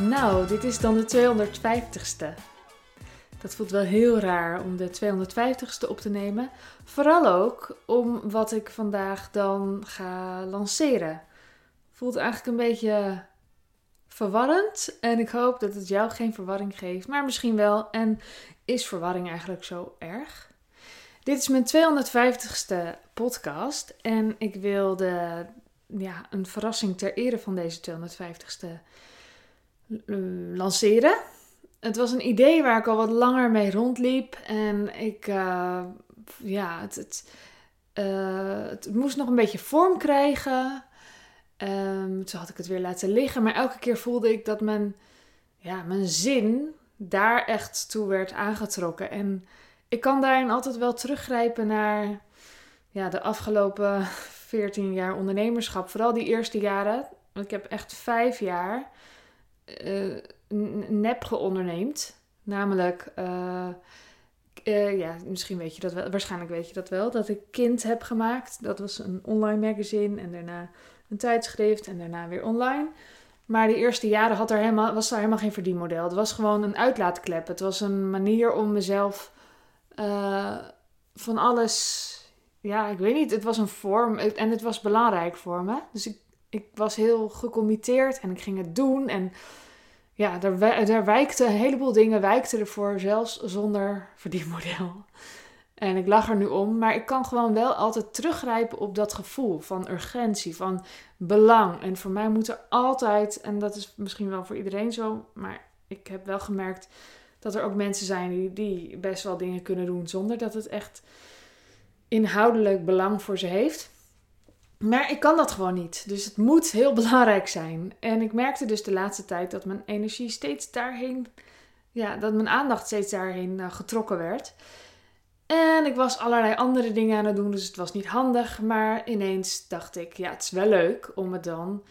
Nou, dit is dan de 250ste. Dat voelt wel heel raar om de 250ste op te nemen. Vooral ook om wat ik vandaag dan ga lanceren. Voelt eigenlijk een beetje verwarrend. En ik hoop dat het jou geen verwarring geeft. Maar misschien wel. En is verwarring eigenlijk zo erg? Dit is mijn 250ste podcast. En ik wilde ja, een verrassing ter ere van deze 250ste lanceren. Het was een idee waar ik al wat langer mee rondliep. En ik, uh, ja, het, het, uh, het, moest nog een beetje vorm krijgen. Um, toen had ik het weer laten liggen. Maar elke keer voelde ik dat mijn, ja, mijn zin daar echt toe werd aangetrokken. En ik kan daarin altijd wel teruggrijpen naar ja, de afgelopen 14 jaar ondernemerschap. Vooral die eerste jaren. Ik heb echt vijf jaar uh, nep geonderneemd. Namelijk, uh, uh, ja, misschien weet je dat wel, waarschijnlijk weet je dat wel, dat ik Kind heb gemaakt. Dat was een online magazine en daarna een tijdschrift en daarna weer online. Maar de eerste jaren had er helemaal, was er helemaal geen verdienmodel. Het was gewoon een uitlaatklep. Het was een manier om mezelf van alles. Ja, ik weet niet. Het was een vorm en het was belangrijk voor me. Dus ik, ik was heel gecommitteerd en ik ging het doen. En ja, daar, daar wijkte een heleboel dingen wijkten ervoor, zelfs zonder verdienmodel. En ik lach er nu om, maar ik kan gewoon wel altijd teruggrijpen op dat gevoel van urgentie, van belang. En voor mij moet er altijd, en dat is misschien wel voor iedereen zo, maar ik heb wel gemerkt dat er ook mensen zijn die, die best wel dingen kunnen doen zonder dat het echt inhoudelijk belang voor ze heeft. Maar ik kan dat gewoon niet. Dus het moet heel belangrijk zijn. En ik merkte dus de laatste tijd dat mijn energie steeds daarheen, ja, dat mijn aandacht steeds daarheen uh, getrokken werd. En ik was allerlei andere dingen aan het doen, dus het was niet handig. Maar ineens dacht ik, ja, het is wel leuk om het dan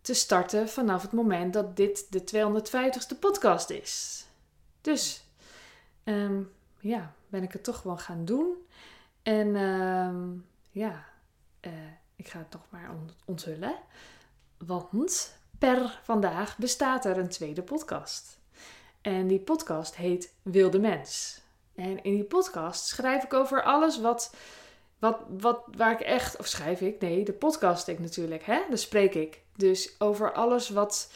te starten vanaf het moment dat dit de 250ste podcast is. Dus, um, ja, ben ik het toch gewoon gaan doen. En um, ja, uh, ik ga het nog maar onthullen. Want per vandaag bestaat er een tweede podcast. En die podcast heet Wilde Mens. En in die podcast schrijf ik over alles wat, wat, wat, waar ik echt, of schrijf ik, nee, de podcast ik natuurlijk, hè, daar spreek ik. Dus over alles wat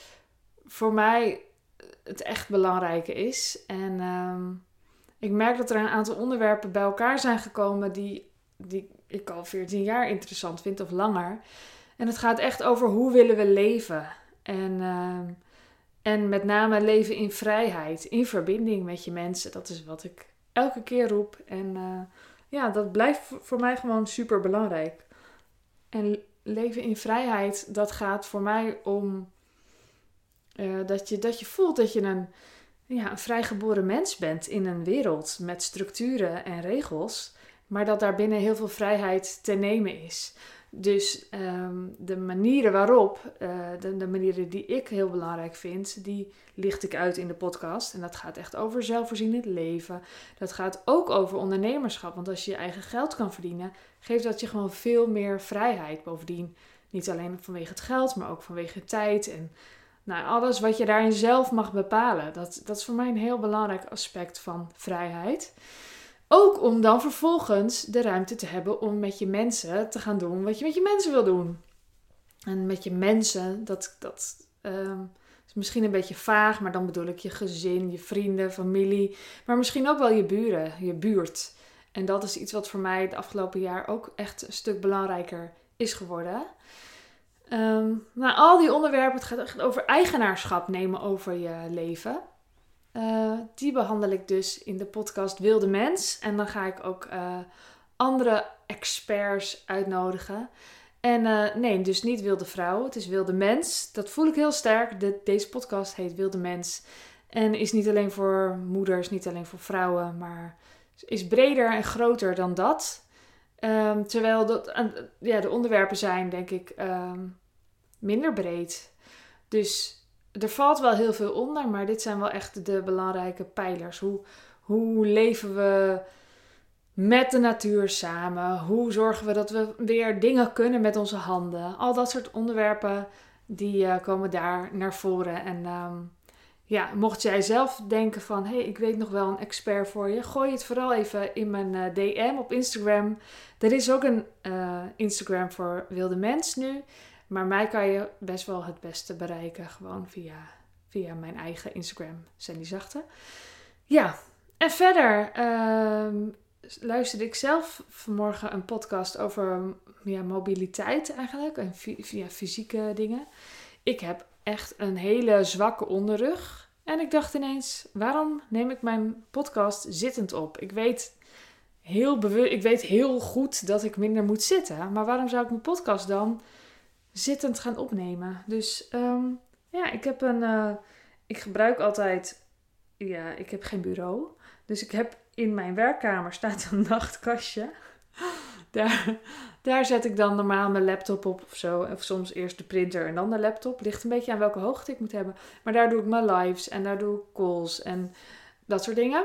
voor mij het echt belangrijke is. En um, ik merk dat er een aantal onderwerpen bij elkaar zijn gekomen die, die ik al 14 jaar interessant vind of langer. En het gaat echt over hoe willen we leven. En, uh, en met name leven in vrijheid, in verbinding met je mensen. Dat is wat ik elke keer roep. En uh, ja, dat blijft voor mij gewoon super belangrijk. En leven in vrijheid, dat gaat voor mij om uh, dat, je, dat je voelt dat je een, ja, een vrijgeboren mens bent in een wereld met structuren en regels maar dat daarbinnen heel veel vrijheid te nemen is. Dus um, de manieren waarop, de, de, manieren die ik heel belangrijk vind, die licht ik uit in de podcast. En dat gaat echt over zelfvoorzienend leven. Dat gaat ook over ondernemerschap. Want als je je eigen geld kan verdienen, geeft dat je gewoon veel meer vrijheid. Bovendien, niet alleen vanwege het geld, maar ook vanwege tijd en nou, alles wat je daarin zelf mag bepalen. Dat, dat is voor mij een heel belangrijk aspect van vrijheid. Ook om dan vervolgens de ruimte te hebben om met je mensen te gaan doen wat je met je mensen wil doen. En met je mensen, dat, dat uh, is misschien een beetje vaag, maar dan bedoel ik je gezin, je vrienden, familie, maar misschien ook wel je buren, je buurt. En dat is iets wat voor mij het afgelopen jaar ook echt een stuk belangrijker is geworden. Um, al die onderwerpen, het gaat over eigenaarschap nemen over je leven. Uh, die behandel ik dus in de podcast Wilde Mens. En dan ga ik ook uh, andere experts uitnodigen. En uh, nee, dus niet Wilde Vrouw, het is Wilde Mens. Dat voel ik heel sterk. De, deze podcast heet Wilde Mens. En is niet alleen voor moeders, niet alleen voor vrouwen, maar is breder en groter dan dat. Um, terwijl dat, ja, de onderwerpen zijn, denk ik, um, minder breed. Dus er valt wel heel veel onder, maar dit zijn wel echt de belangrijke pijlers. Hoe, hoe leven we met de natuur samen? Hoe zorgen we dat we weer dingen kunnen met onze handen? Al dat soort onderwerpen die uh, komen daar naar voren. En um, ja, mocht jij zelf denken van, hey, ik weet nog wel een expert voor je, gooi het vooral even in mijn uh, DM op Instagram. Er is ook een uh, Instagram voor wilde mens nu, maar mij kan je best wel het beste bereiken gewoon via, via mijn eigen Instagram, Sandy Zachte. Ja, en verder uh, luisterde ik zelf vanmorgen een podcast over ja, mobiliteit eigenlijk en via fysieke dingen. Ik heb echt een hele zwakke onderrug. En ik dacht ineens, waarom neem ik mijn podcast zittend op? Ik weet heel, ik weet heel goed dat ik minder moet zitten. Maar waarom zou ik mijn podcast dan zittend gaan opnemen? Dus ehm, ja, ik heb een. Uh, ik gebruik altijd. Ja, ik heb geen bureau. Dus ik heb in mijn werkkamer staat een nachtkastje. Daar, daar zet ik dan normaal mijn laptop op of zo. Of soms eerst de printer en dan de laptop. Ligt een beetje aan welke hoogte ik moet hebben. Maar daar doe ik mijn lives en daar doe ik calls en dat soort dingen.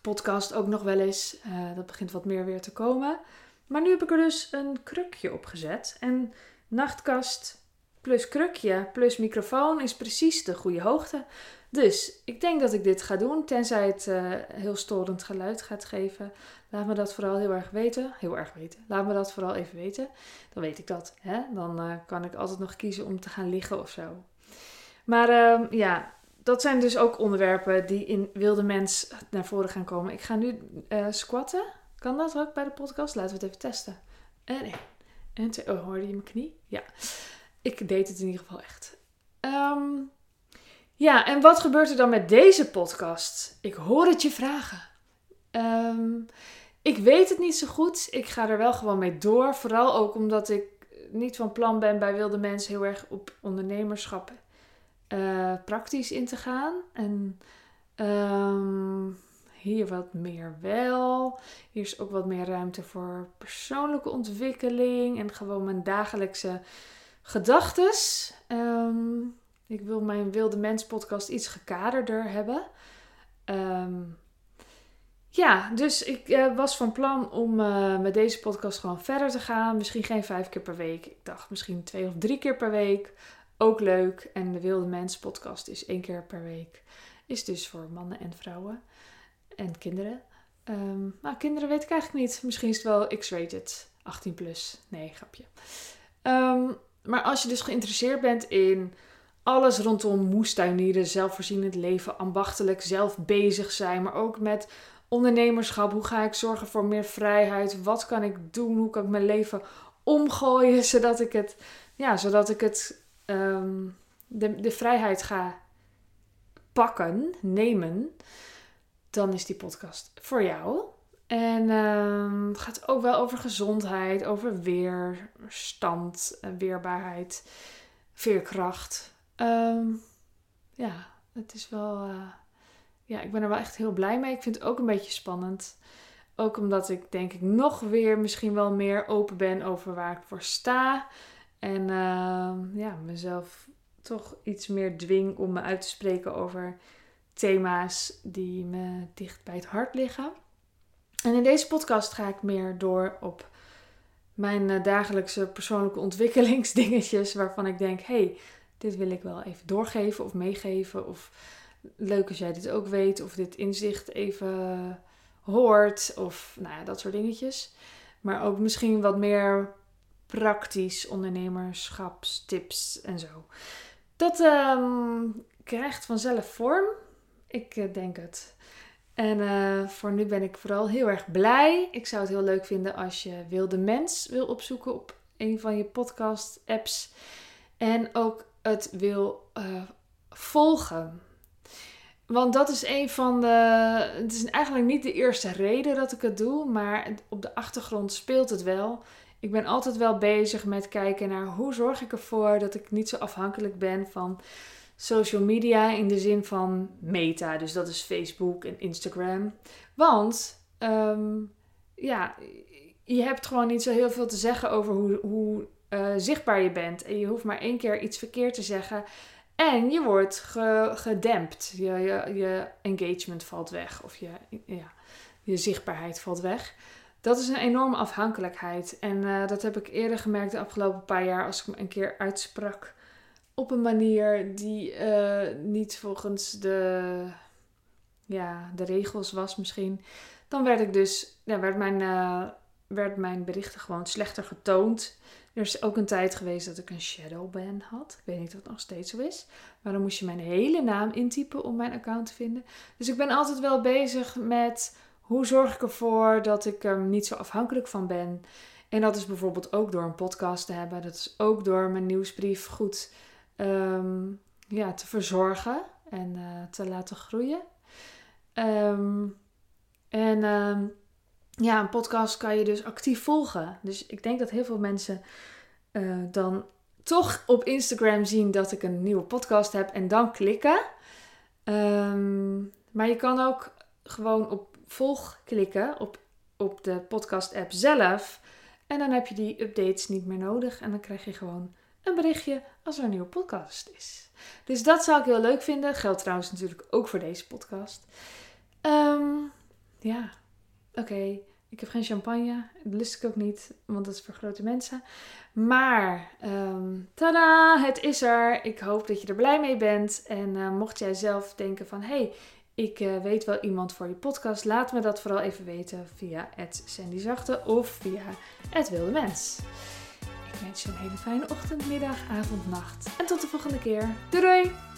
Podcast ook nog wel eens. Uh, dat begint wat meer weer te komen. Maar nu heb ik er dus een krukje op gezet. En nachtkast plus krukje plus microfoon is precies de goede hoogte. Dus ik denk dat ik dit ga doen, tenzij het uh, heel storend geluid gaat geven. Laat me dat vooral heel erg weten. Heel erg weten. Laat me dat vooral even weten. Dan weet ik dat. Hè? Dan uh, kan ik altijd nog kiezen om te gaan liggen of zo. Maar uh, ja, dat zijn dus ook onderwerpen die in Wilde Mens naar voren gaan komen. Ik ga nu uh, squatten. Kan dat ook bij de podcast? Laten we het even testen. En één. Oh, hoorde je mijn knie? Ja. Ik deed het in ieder geval echt. Um, ja, en wat gebeurt er dan met deze podcast? Ik hoor het je vragen. Um, ik weet het niet zo goed. Ik ga er wel gewoon mee door. Vooral ook omdat ik niet van plan ben bij wilde mensen heel erg op ondernemerschap uh, praktisch in te gaan. En um, hier wat meer wel. Hier is ook wat meer ruimte voor persoonlijke ontwikkeling en gewoon mijn dagelijkse gedachten. Um, ik wil mijn Wilde Mens podcast iets gekaderder hebben. Um, ja, dus ik uh, was van plan om uh, met deze podcast gewoon verder te gaan. Misschien geen vijf keer per week. Ik dacht misschien twee of drie keer per week. Ook leuk. En de Wilde Mens podcast is één keer per week. Is dus voor mannen en vrouwen. En kinderen. Um, nou, kinderen weet ik eigenlijk niet. Misschien is het wel X-rated. 18 plus. Nee, grapje. Um, maar als je dus geïnteresseerd bent in alles rondom moestuinieren, zelfvoorzienend leven, ambachtelijk zelf bezig zijn, maar ook met ondernemerschap. Hoe ga ik zorgen voor meer vrijheid? Wat kan ik doen? Hoe kan ik mijn leven omgooien zodat ik het, ja, zodat ik het, um, de, de vrijheid ga pakken, nemen? Dan is die podcast voor jou. En um, het gaat ook wel over gezondheid, over weerstand, weerbaarheid, veerkracht. Um, ja, het is wel. Uh, ja, ik ben er wel echt heel blij mee. Ik vind het ook een beetje spannend. Ook omdat ik denk ik nog weer misschien wel meer open ben over waar ik voor sta. En uh, ja, mezelf toch iets meer dwing om me uit te spreken over thema's die me dicht bij het hart liggen. En in deze podcast ga ik meer door op mijn uh, dagelijkse persoonlijke ontwikkelingsdingetjes waarvan ik denk, hey, dit wil ik wel even doorgeven of meegeven. Of leuk als jij dit ook weet. Of dit inzicht even hoort. Of nou ja, dat soort dingetjes. Maar ook misschien wat meer praktisch ondernemerschapstips en zo. Dat um, krijgt vanzelf vorm. Ik uh, denk het. En uh, voor nu ben ik vooral heel erg blij. Ik zou het heel leuk vinden als je Wilde Mens wil opzoeken op een van je podcast apps. En ook het wil uh, volgen. Want dat is een van de. Het is eigenlijk niet de eerste reden dat ik het doe, maar op de achtergrond speelt het wel. Ik ben altijd wel bezig met kijken naar hoe zorg ik ervoor dat ik niet zo afhankelijk ben van social media in de zin van meta. Dus dat is Facebook en Instagram. Want um, ja, je hebt gewoon niet zo heel veel te zeggen over hoe, hoe uh, zichtbaar je bent. En je hoeft maar één keer iets verkeerd te zeggen. En je wordt ge gedempt. Je, je, engagement valt weg. Of je, ja, je zichtbaarheid valt weg. Dat is een enorme afhankelijkheid. En uh, dat heb ik eerder gemerkt de afgelopen paar jaar als ik me een keer uitsprak op een manier die eh, niet volgens de, ja, de regels was misschien. Dan werd ik dus, ja, werd mijn, uh, werd mijn berichten gewoon slechter getoond. Er is ook een tijd geweest dat ik een shadowban had. Ik weet niet of het nog steeds zo is. Maar dan moest je mijn hele naam intypen om mijn account te vinden. Dus ik ben altijd wel bezig met hoe zorg ik ervoor dat ik er niet zo afhankelijk van ben. En dat is bijvoorbeeld ook door een podcast te hebben. Dat is ook door mijn nieuwsbrief goed ehm, ja, te verzorgen en uh, te laten groeien. Um, en um, ja, een podcast kan je dus actief volgen. Dus ik denk dat heel veel mensen uh, dan toch op Instagram zien dat ik een nieuwe podcast heb en dan klikken. Maar je kan ook gewoon op volg klikken op, op de podcast app zelf. En dan heb je die updates niet meer nodig. En dan krijg je gewoon een berichtje als er een nieuwe podcast is. Dus dat zou ik heel leuk vinden. Geldt trouwens natuurlijk ook voor deze podcast. Um, ja, oké. Ik heb geen champagne. Dat lust ik ook niet, want dat is voor grote mensen. Maar, um, tada, het is er. Ik hoop dat je er blij mee bent. En uh, mocht jij zelf denken van, hey, ik uh, weet wel iemand voor je podcast. Laat me dat vooral even weten via Sandy Zachte of via het Wilde Mens. Ik wens je een hele fijne ochtend, middag, avond, nacht. En tot de volgende keer. Doei doei!